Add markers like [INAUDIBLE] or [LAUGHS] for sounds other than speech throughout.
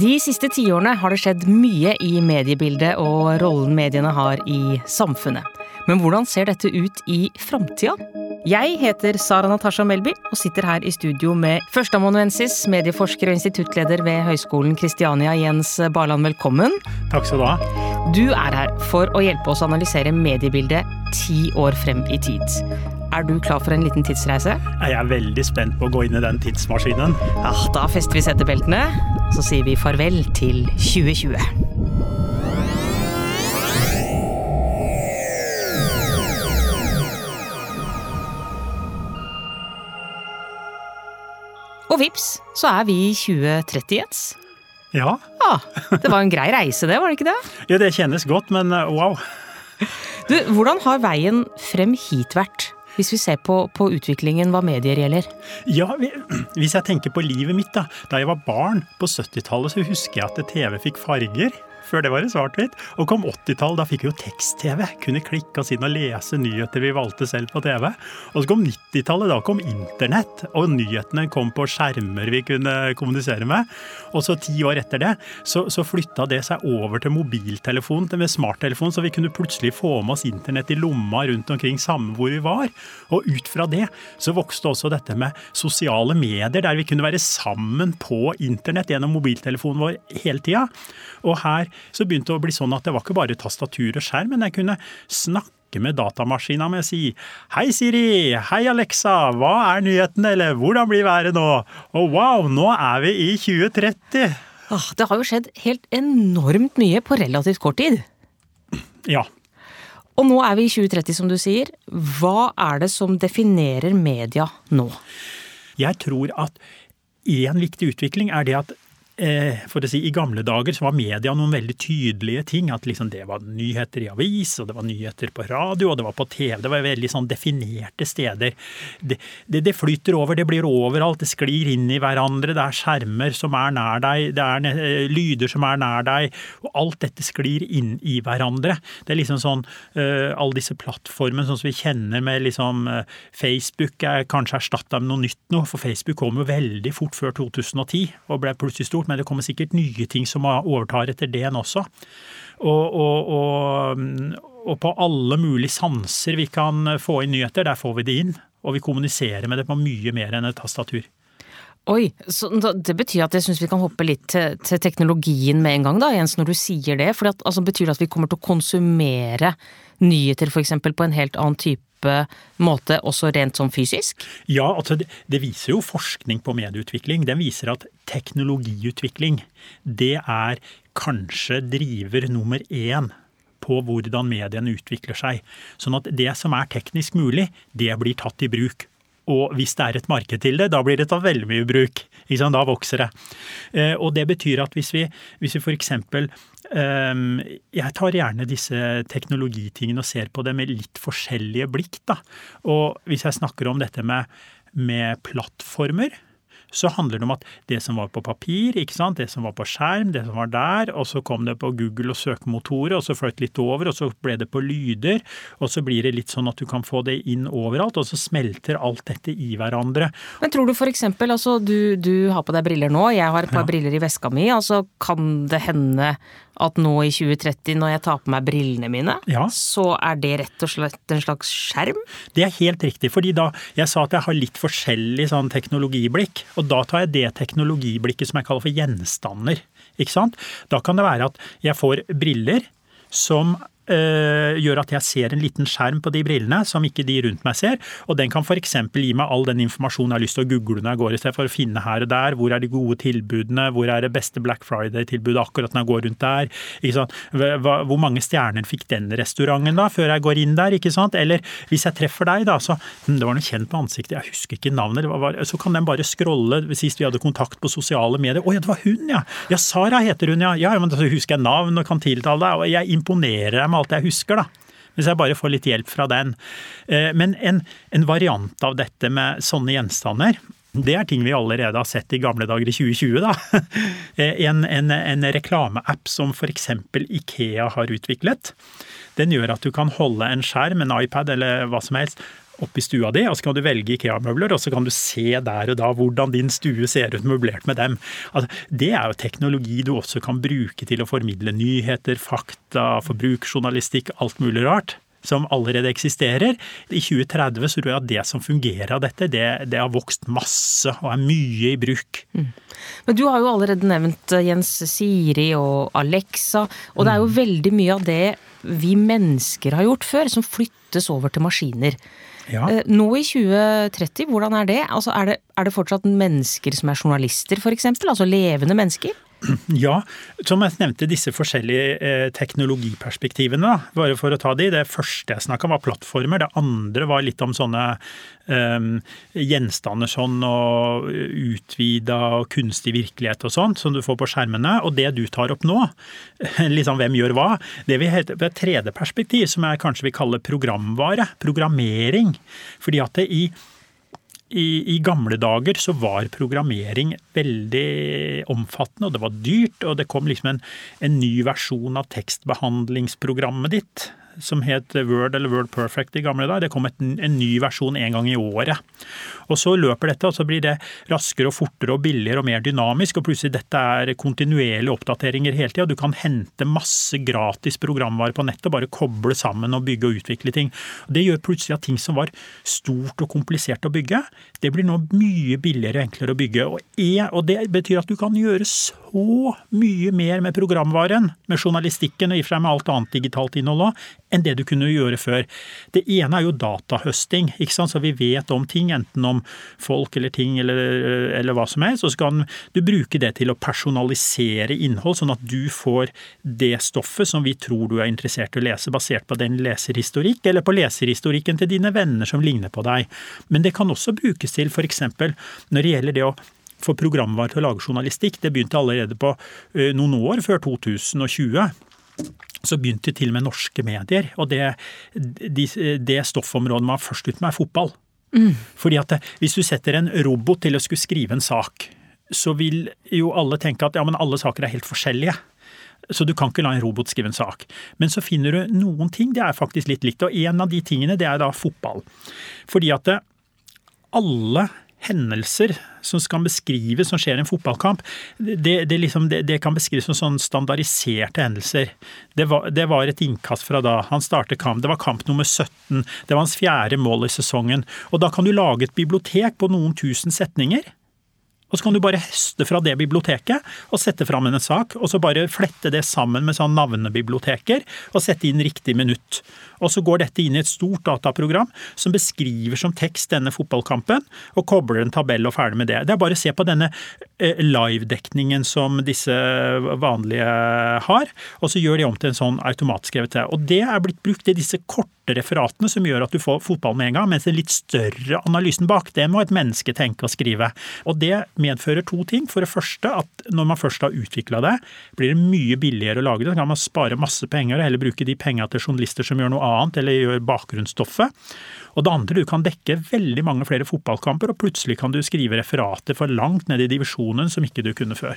De siste tiårene har det skjedd mye i mediebildet og rollen mediene har i samfunnet. Men hvordan ser dette ut i framtida? Jeg heter Sara Natasha Melby og sitter her i studio med førsteamanuensis, medieforsker og instituttleder ved Høgskolen Kristiania, Jens Barland. Velkommen. Takk skal du ha. Du er her for å hjelpe oss å analysere mediebildet ti år frem i tid. Er du klar for en liten tidsreise? Jeg er veldig spent på å gå inn i den tidsmaskinen. Ja, Da fester vi setebeltene, så sier vi farvel til 2020. Og vips, så er vi i 2030, Jens. Ja. Ja, Det var en grei reise, det, var det ikke det? ja, det kjennes godt, men uh, wow. Du, Hvordan har veien frem hit vært? Hvis vi ser på, på utviklingen hva medier gjelder. Ja, [CLEARS THROAT] Hvis jeg tenker på livet mitt, da. Da jeg var barn på 70-tallet, så husker jeg at TV fikk farger. Før det var det svart-hvitt. Og kom 80-tallet, da fikk vi jo tekst-TV. Kunne klikke oss inn og lese nyheter vi valgte selv på TV. Og så kom 90-tallet, da kom internett. Og nyhetene kom på skjermer vi kunne kommunisere med. Og så ti år etter det, så, så flytta det seg over til mobiltelefon, til med smarttelefon, så vi kunne plutselig få med oss internett i lomma rundt omkring samme hvor vi var. Og ut fra det så vokste også dette med sosiale medier, der vi kunne være sammen på internett gjennom mobiltelefonen vår hele tida. Og her så begynte det å bli sånn at det var ikke bare tastatur og skjerm, men jeg kunne snakke med datamaskina med å si Hei, Siri. Hei, Alexa. Hva er nyhetene? Eller hvordan blir været nå? Og wow, nå er vi i 2030. Ah, det har jo skjedd helt enormt mye på relativt kort tid. Ja. Og nå er vi i 2030, som du sier. Hva er det som definerer media nå? Jeg tror at en viktig utvikling er det at for å si, I gamle dager så var media noen veldig tydelige ting. At liksom det var nyheter i avis, og det var nyheter på radio, og det var på TV. Det var veldig sånn definerte steder. Det, det, det flyter over, det blir overalt. Det sklir inn i hverandre. Det er skjermer som er nær deg, det er eh, lyder som er nær deg. Og alt dette sklir inn i hverandre. Det er liksom sånn eh, alle disse plattformene sånn som vi kjenner med liksom eh, Facebook er kanskje erstatta med noe nytt nå, for Facebook kom jo veldig fort før 2010 og ble plutselig stort men det kommer sikkert nye ting som overtar etter det også. Og, og, og, og, på alle mulige sanser vi kan få inn nyheter, der får vi det inn. Og vi kommuniserer med det på mye mer enn et tastatur. Oi, så Det betyr at jeg syns vi kan hoppe litt til, til, teknologien med en gang, da, Jens, når du sier det. For altså, betyr det at vi kommer til å konsumere nyheter f.eks. på en helt annen type måte, også rent sånn fysisk? Ja, altså det, det, viser jo forskning på medieutvikling. Den viser at teknologiutvikling, det er kanskje driver nummer én på hvordan mediene utvikler seg. Sånn at det som er teknisk mulig, det blir tatt i bruk. Og hvis det er et marked til det, da blir det tatt veldig mye bruk. Da vokser det. Og det betyr at hvis vi, hvis vi f.eks. Jeg tar gjerne disse teknologitingene og ser på det med litt forskjellige blikk. Da. Og hvis jeg snakker om dette med, med plattformer, så handler det om at det som var på papir, ikke sant? det som var på skjerm, det som var der, og så kom det på Google og søkemotorer, og så fløt litt over, og så ble det på lyder, og så blir det litt sånn at du kan få det inn overalt, og så smelter alt dette i hverandre. Men tror du for eksempel, altså du, du har på deg briller nå, jeg har et par ja. briller i veska mi, altså kan det hende at nå i 2030, når jeg tar på meg brillene mine, ja. så er det rett og slett en slags skjerm? Det er helt riktig, fordi da jeg sa at jeg har litt forskjellig sånn teknologiblikk, og da tar jeg det teknologiblikket som jeg kaller for gjenstander. Ikke sant? Da kan det være at jeg får briller som gjør at jeg ser en liten skjerm på de brillene som ikke de rundt meg ser. Og den kan f.eks. gi meg all den informasjonen jeg har lyst til å google når jeg går i sted, for å finne her og der. Hvor er de gode tilbudene? Hvor er det beste Black Friday-tilbudet akkurat når jeg går rundt der? Ikke sant? Hvor mange stjerner fikk den restauranten da, før jeg går inn der? ikke sant? Eller hvis jeg treffer deg, da, så hm, Det var noe kjent på ansiktet, jeg husker ikke navnet. Var, så kan den bare scrolle sist vi hadde kontakt på sosiale medier. Å ja, det var hun, ja! Ja, Sara heter hun, ja. Ja, men så husker jeg navn og kan tiltale deg. Og jeg imponerer deg med alt jeg husker, da. Hvis jeg bare får litt hjelp fra den. Men en, en variant av dette med sånne gjenstander, det er ting vi allerede har sett i gamle dager i 2020. da. [LAUGHS] En, en, en reklameapp som f.eks. Ikea har utviklet. Den gjør at du kan holde en skjerm, en iPad eller hva som helst, opp i stua di, og så kan du velge Ikea-møbler, og så kan du se der og da hvordan din stue ser ut møblert med dem. Altså, det er jo teknologi du også kan bruke til å formidle nyheter, fakta, forbruksjournalistikk, alt mulig rart som allerede eksisterer. I 2030 så tror jeg at det som fungerer av dette, det, det har vokst masse og er mye i bruk. Mm. Men du har jo allerede nevnt eh, Jens Siri og Alexa, og det er jo mm. veldig mye av det vi mennesker har gjort før, som flyttes over til maskiner. Ja. Eh, nå i 2030, hvordan er det? Altså, er det? Er det fortsatt mennesker som er journalister, f.eks.? Altså levende mennesker? [CLEARS THROAT] Ja, som jeg nevnte disse forskjellige eh, teknologiperspektivene. Da. Bare for å ta de. Det første jeg snakka om var plattformer. Det andre var litt om sånne um, gjenstander sånn og utvida og kunstig virkelighet og sånt som du får på skjermene. Og det du tar opp nå, [LAUGHS] liksom hvem gjør hva, det vil hete et tredje perspektiv, som jeg kanskje vil kalle programvare. Programmering. Fordi at det i i, i, gamle dager så var programmering veldig omfattende, og det var dyrt. Og det kom liksom en, en ny versjon av tekstbehandlingsprogrammet ditt som het Word eller Word Perfect i gamle dager. Det kom et, en ny versjon en gang i året. Og så løper dette, og så blir det raskere og fortere og billigere og mer dynamisk. Og plutselig dette er kontinuerlige oppdateringer hele tida. Du kan hente masse gratis programvare på nettet, bare koble sammen og bygge og utvikle ting. Og det gjør plutselig at ting som var stort og komplisert å bygge, det blir nå mye billigere og enklere å bygge. Og det betyr at du kan gjøre så mye mer med programvaren, med journalistikken og i og for seg med alt annet digitalt innhold òg, enn det du kunne gjøre før. Det ene er jo datahøsting, ikke sant? så vi vet om ting, enten om folk eller ting eller, eller hva som helst. Så kan du bruke det til å personalisere innhold, sånn at du får det stoffet som vi tror du er interessert i å lese, basert på den leserhistorikk, eller på leserhistorikken til dine venner som ligner på deg. Men det kan også brukes til f.eks. når det gjelder det å få programvare til å lage journalistikk. Det begynte allerede på eh, noen år før 2020 så begynte til og med norske medier. Og det, de, det stoffområdet man var først ut med, er fotball. Mm. Fordi at hvis du setter en robot til å skulle skrive en sak, så vil jo alle tenke at ja, men alle saker er helt forskjellige. Så du kan ikke la en robot skrive en sak. Men så finner du noen ting, det er faktisk litt likt. Og en av de tingene, det er da fotball. Fordi at alle hendelser som kan beskrives som skjer i en fotballkamp, det, det, liksom, det, det kan beskrives som sånn standardiserte hendelser. Var, det var, et innkast fra da han startet kamp. Det var kamp nummer 17. Det var hans fjerde mål i sesongen. Og da kan du lage et bibliotek på noen tusen setninger. Og så kan du bare høste fra det biblioteket og sette fram en sak, og så bare flette det sammen med sånn navnebiblioteker og sette inn riktig minutt. Og så går dette inn i et stort dataprogram som beskriver som tekst denne fotballkampen, og kobler en tabell og ferdig med det. Det er bare å se på denne eh, live-dekningen som disse vanlige har, og så gjør de om til en sånn automatskrevet det. Og det er blitt brukt i disse korte referatene som gjør at du får fotball med en gang, mens den litt større analysen bak, det må et menneske tenke og skrive. Og det medfører to ting. For det første at når man først har utvikla det, blir det mye billigere å lage det. Så kan man spare masse penger og heller bruke de penga til journalister som gjør noe annet, eller gjør bakgrunnsstoffet. Og det andre, du kan dekke veldig mange flere fotballkamper, og plutselig kan du skrive referater for langt ned i divisjonen som ikke du kunne før.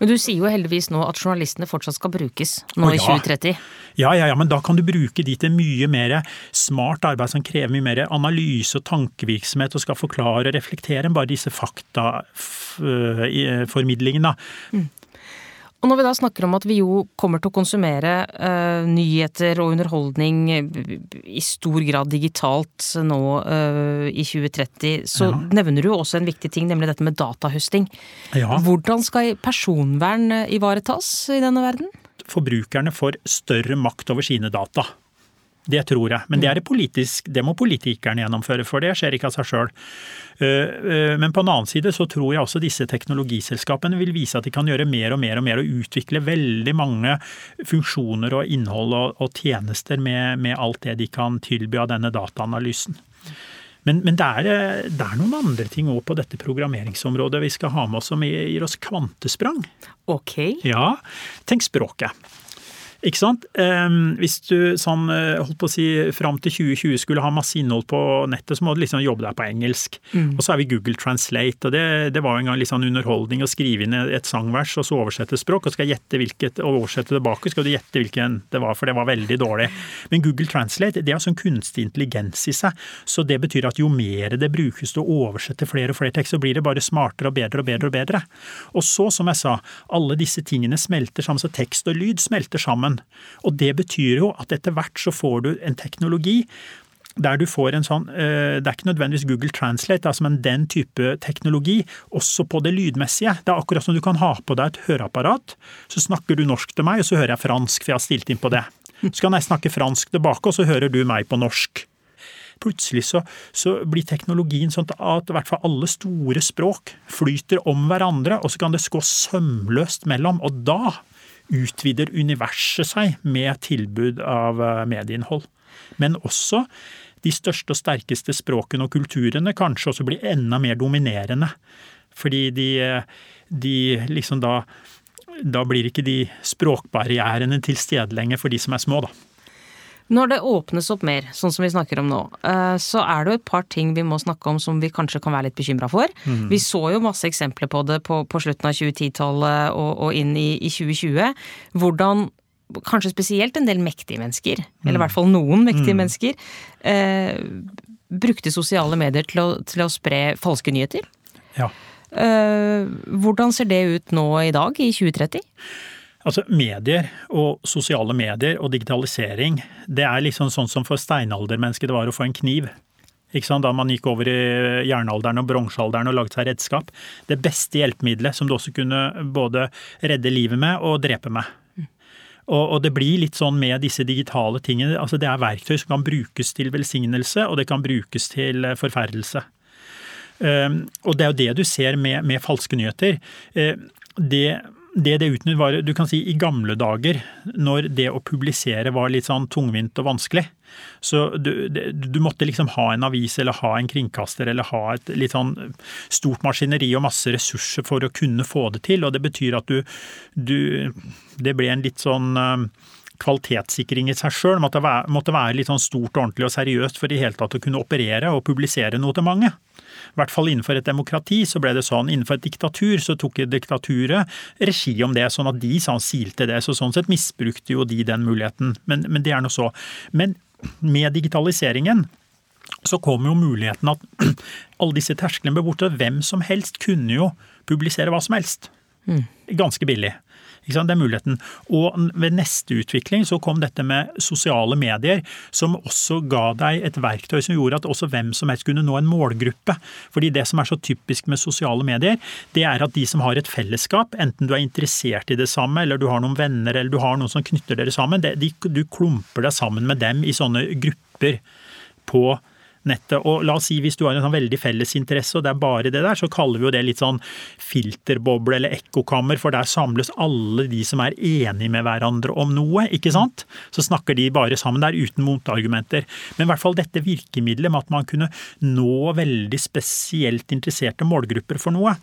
Men du sier jo heldigvis nå at journalistene fortsatt skal brukes nå ja. i 2030. Ja, ja, ja, men da kan du bruke de til mye mer smart arbeid som krever mye mer analyse og tankevirksomhet og skal forklare og reflektere enn bare disse faktaformidlingene. Mm. Og når vi da snakker om at vi jo kommer til å konsumere uh, nyheter og underholdning i stor grad digitalt nå uh, i 2030, så ja. nevner du jo også en viktig ting, nemlig dette med datahøsting. Ja. Hvordan skal personvern ivaretas i denne verden? Forbrukerne får større makt over sine data. Det tror jeg. Men det, er politisk, det må politikerne gjennomføre, for det skjer ikke av seg sjøl. Eh, eh, men på en annen side så tror jeg også disse teknologiselskapene vil vise at de kan gjøre mer og mer og mer og utvikle veldig mange funksjoner og innhold og, og tjenester med, med, alt det de kan tilby av denne dataanalysen. Men, men det, er, det, er, noen andre ting òg på dette programmeringsområdet vi skal ha med oss som gir oss kvantesprang. Ok. Ja, Tenk språket. Ikke sant? Hvis du sånn, eh, holdt på å si, fram til 2020 skulle ha masse innhold på nettet, så må du liksom jobbe deg på engelsk. Mm. Og så er vi Google Translate, og det, det var en gang litt sånn underholdning å skrive inn et sangvers og så oversette språk, og skal gjette hvilket, og oversette tilbake, skal du gjette hvilken det var, for det var veldig dårlig. Men Google Translate det har sånn kunstig intelligens i seg, så det betyr at jo mer det brukes til å oversette flere og flere tekster, så blir det bare smartere og bedre og bedre og bedre. Og så, som jeg sa, alle disse tingene smelter sammen, så tekst og lyd smelter sammen sammen. Og det betyr jo at etter hvert så får du en teknologi der du får en sånn eh, Det er ikke nødvendigvis Google Translate, altså, men den type teknologi, også på det lydmessige. Det er akkurat som du kan ha på deg et høreapparat. Så snakker du norsk til meg, og så hører jeg fransk, for jeg har stilt inn på det. Så kan jeg snakke fransk tilbake, og så hører du meg på norsk. Plutselig så, så blir teknologien sånn at i hvert fall alle store språk flyter om hverandre, og så kan det gå sømløst mellom. Og da utvider universet seg med tilbud av eh, medieinnhold. Men også de største og sterkeste språkene og kulturene kanskje også blir enda mer dominerende. Fordi de, eh, de liksom da Da blir ikke de språkbarrierene til stede lenger for de som er små, da. Når det åpnes opp mer, sånn som vi snakker om nå, eh, så er det jo et par ting vi må snakke om som vi kanskje kan være litt bekymra for. Mm. Vi så jo masse eksempler på det på, på slutten av 2010-tallet og, og, inn i, i 2020. Hvordan kanskje spesielt en del mektige mennesker, mm. eller i hvert fall noen mektige mm. mennesker, eh, brukte sosiale medier til å, til å spre falske nyheter. Ja. Eh, hvordan ser det ut nå i dag, i 2030? Altså Medier og sosiale medier og digitalisering, det er liksom sånn som for steinaldermennesket det var å få en kniv. Ikke sant? Da man gikk over i jernalderen og bronsealderen og lagde seg redskap. Det beste hjelpemiddelet som du også kunne både redde livet med og drepe med. Og, det blir litt sånn med disse digitale tingene. altså Det er verktøy som kan brukes til velsignelse, og det kan brukes til eh, forferdelse. Ehm, og det er jo det du ser med, med falske nyheter. Eh, det det det utnyttet var du kan si i gamle dager, når det å publisere var litt sånn tungvint og vanskelig. Så du, du, måtte liksom ha en avis eller ha en kringkaster eller ha et litt sånn stort maskineri og masse ressurser for å kunne få det til. Og det betyr at du, du Det ble en litt sånn eh, kvalitetssikring i seg sjøl. Måtte, måtte være litt sånn stort, ordentlig og seriøst for i hele tatt å kunne operere og publisere noe til mange. I hvert fall innenfor et demokrati så ble det sånn. Innenfor et diktatur så tok diktaturet regi om det, sånn at de sånn silte det. Så sånn sett misbrukte jo de den muligheten. Men, men det er nå så. Men med digitaliseringen så kom jo muligheten at [CLEARS THROAT] alle disse tersklene ble borte. Hvem som helst kunne jo publisere hva som helst. Mm. Ganske billig. Det er muligheten. Og ved neste utvikling så kom dette med sosiale medier, som også ga deg et verktøy som gjorde at også hvem som helst kunne nå en målgruppe. Fordi det som er så typisk med sosiale medier, det er at de som har et fellesskap, enten du er interessert i det samme, eller du har noen venner, eller du har noen som knytter dere sammen, det, de, du klumper deg sammen med dem i sånne grupper på nettet. Og la oss si hvis du har en sånn veldig felles interesse, og det er bare det der, så kaller vi jo det litt sånn filterboble eller ekkokammer, for der samles alle de som er enige med hverandre om noe, ikke sant? Så snakker de bare sammen der uten motargumenter. Men i hvert fall dette virkemidlet med at man kunne nå veldig spesielt interesserte målgrupper for noe,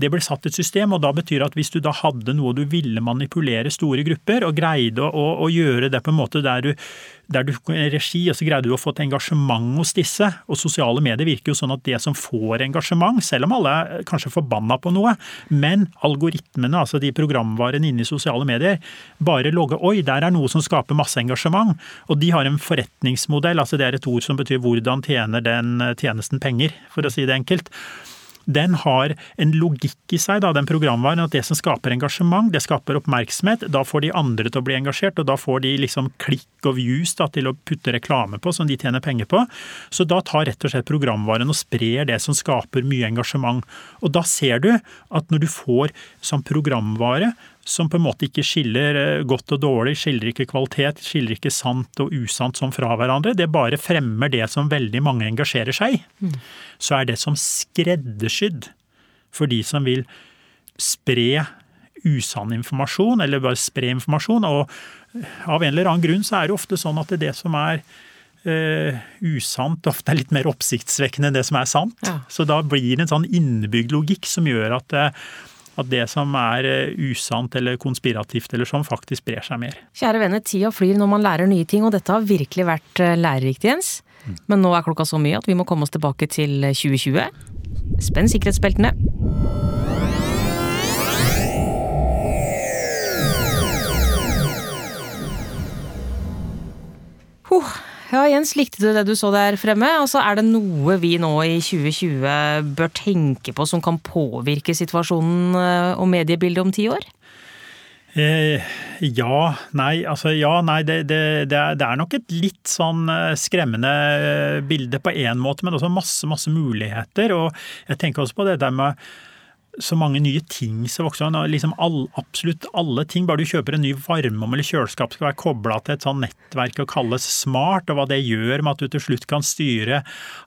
det ble satt et system, og da betyr det at hvis du da hadde noe du ville manipulere store grupper, og greide å, å gjøre det på en måte der du der du regi, og så greide du å få et engasjement hos disse. Og sosiale medier virker jo sånn at det som får engasjement, selv om alle er kanskje forbanna på noe, men algoritmene, altså de programvarene inne i sosiale medier, bare logger oi, der er noe som skaper masse engasjement. Og de har en forretningsmodell, altså det er et ord som betyr hvordan tjener den tjenesten penger, for å si det enkelt den har en logikk i seg, da, den programvaren, at det som skaper engasjement, det skaper oppmerksomhet. Da får de andre til å bli engasjert, og da får de liksom klikk og views da, til å putte reklame på, som de tjener penger på. Så da tar rett og slett programvaren og sprer det som skaper mye engasjement. Og da ser du at når du får som programvare, som på en måte ikke skiller eh, godt og dårlig, skiller ikke kvalitet, skiller ikke sant og usant som fra hverandre. Det bare fremmer det som veldig mange engasjerer seg i. Mm. Så er det som skreddersydd for de som vil spre usann informasjon, eller bare spre informasjon. Og av en eller annen grunn så er det ofte sånn at det, er det som er uh, usant, ofte er litt mer oppsiktsvekkende enn det som er sant. Ja. Så da blir det en sånn innebygd logikk som gjør at uh, At det som er eh, usant eller konspirativt eller sånn, faktisk sprer seg mer. Kjære venner, tida flyr når man lærer nye ting, og dette har virkelig vært eh, lærerikt, Jens. Men nå er klokka så mye at vi må komme oss tilbake til 2020. Spenn sikkerhetsbeltene. Ja, Jens, likte du det du så der fremme? Altså, er det noe vi nå i 2020 bør tenke på som kan påvirke situasjonen eh, og mediebildet om ti år? Eh, ja, nei, altså ja, nei, det, det, det, er, nok et litt sånn eh, skremmende eh, bilde på én måte, men også masse, masse muligheter. Og jeg tenker også på det der med så mange nye ting som vokser opp. Liksom all, absolutt alle ting. Bare du kjøper en ny varmeovn eller kjøleskap skal være kobla til et sånt nettverk og kalles smart, og hva det gjør med at du til slutt kan styre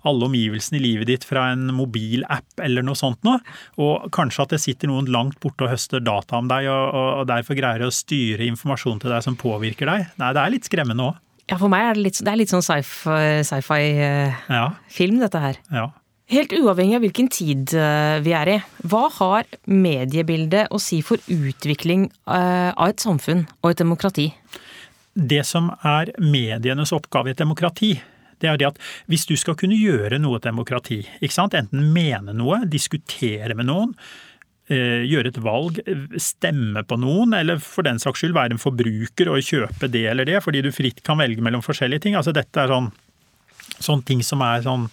alle omgivelsene i livet ditt fra en mobilapp eller noe sånt noe. Og kanskje at det sitter noen langt borte og høster data om deg, og, og derfor greier å styre informasjon til deg som påvirker deg. Nei, det er litt skremmende òg. Ja, for meg er det litt, det er litt sånn sci-fi-film, sci ja. dette her. Ja. Helt uavhengig av hvilken tid eh, vi er i, hva har mediebildet å si for utvikling eh, av et samfunn og et demokrati? Det som er medienes oppgave i et demokrati, det er det at hvis du skal kunne gjøre noe demokrati, enten mene noe, diskutere med noen, eh, gjøre et valg, stemme på noen, eller for den saks skyld være en forbruker og kjøpe det eller det, fordi du fritt kan velge mellom forskjellige ting. Altså dette er sånn, sånn ting som er sånn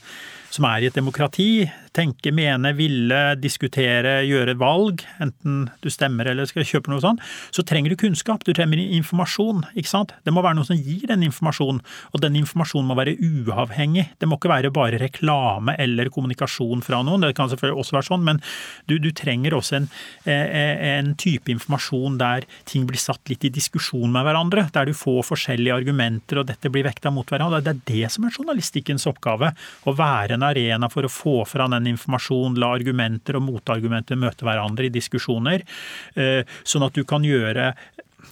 som er i et demokrati, tenke, mene, ville, diskutere, gjøre valg, enten du stemmer eller skal kjøpe noe sånt, så trenger du kunnskap, du trenger informasjon. ikke sant? Det må være noe som gir den informasjonen, og den informasjonen må være uavhengig. Det må ikke være bare reklame eller kommunikasjon fra noen, det kan selvfølgelig også være sånn, men du, du trenger også en, eh, en, type informasjon der ting blir satt litt i diskusjon med hverandre, der du får forskjellige argumenter og dette blir vekta mot hverandre. Det er det som er journalistikkens oppgave, å være en arena for å få fra den informasjon, la argumenter og motargumenter møte hverandre i diskusjoner, eh, sånn at du kan gjøre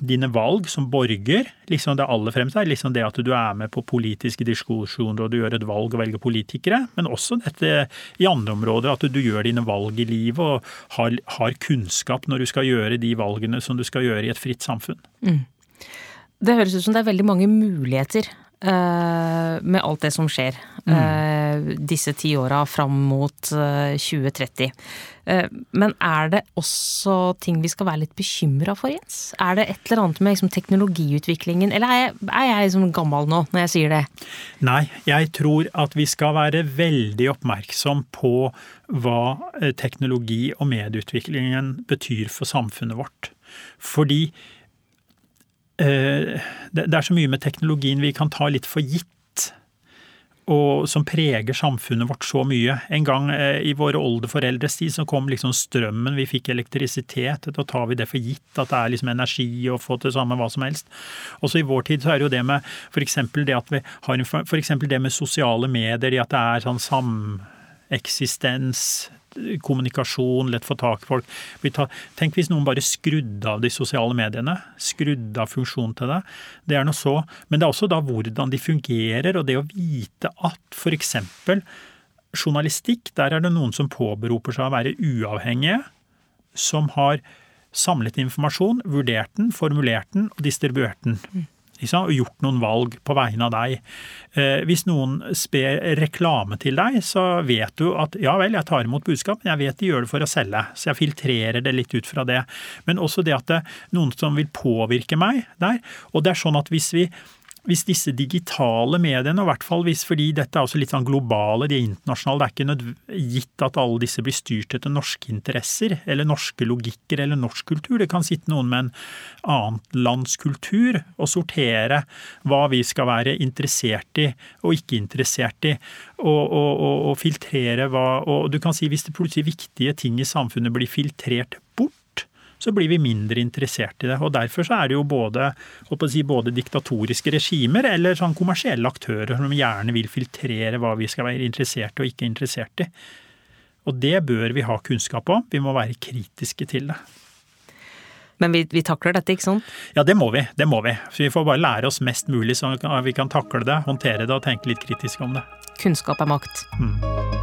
dine valg som borger, liksom det aller fremste er liksom det at du er med på politiske diskusjoner og du gjør et valg og velger politikere, men også dette i andre områder, at du gjør dine valg i livet og har, har kunnskap når du skal gjøre de valgene som du skal gjøre i et fritt samfunn. Mm. Det høres ut som det er veldig mange muligheter med alt det som skjer. Mm. Uh, disse ti åra fram mot uh, 2030. Men er det også ting vi skal være litt bekymra for, Jens? Er det et eller annet med liksom, teknologiutviklingen, eller er jeg, er jeg liksom gammel nå når jeg sier det? Nei, jeg tror at vi skal være veldig oppmerksom på hva teknologi og medieutviklingen betyr for samfunnet vårt. Fordi Eh, det er så mye med teknologien vi kan ta litt for gitt. Og som preger samfunnet vårt så mye. En gang eh, i våre oldeforeldres tid så kom liksom strømmen, vi fikk elektrisitet. Da tar vi det for gitt at det er liksom energi å få til samme hva som helst. Også i vår tid så er det jo det med f.eks. det det med sosiale medier, at det er sånn sameksistens, kommunikasjon, lett få tak i folk. Tenk hvis noen bare skrudde av de sosiale mediene. Skrudde av funksjonen til det. Det er noe så. Men det er også da hvordan de fungerer, og det å vite at f.eks. journalistikk, der er det noen som påberoper seg å være uavhengige, som har samlet informasjon, vurdert den, formulert den og distribuert den. Mm og gjort noen valg på vegne av deg. Eh, hvis noen sper reklame til deg, så vet du at ja vel, jeg tar imot budskap, men jeg vet de gjør det for å selge, så jeg filtrerer det litt ut fra det. Men også det at det er noen som vil påvirke meg der. Og det er sånn at hvis vi hvis disse digitale mediene, og i hvert fall hvis fordi dette er også litt sånn globale, de er internasjonale, det er ikke gitt at alle disse blir styrt etter norske interesser eller norske logikker eller norsk kultur. Det kan sitte noen med en annet lands kultur og sortere hva vi skal være interessert i og ikke interessert i, og, og, og, og filtrere hva Og du kan si hvis det plutselig viktige ting i samfunnet blir filtrert bort, så blir vi mindre interessert i det. Og Derfor så er det jo både, si, både diktatoriske regimer eller sånn kommersielle aktører som gjerne vil filtrere hva vi skal være interessert i og ikke interessert i. Og det bør vi ha kunnskap om. Vi må være kritiske til det. Men vi, vi, takler dette, ikke sant? Ja, det må vi. Det må vi. Så vi får bare lære oss mest mulig så vi kan takle det, håndtere det og tenke litt kritisk om det. Kunnskap er makt. Mm.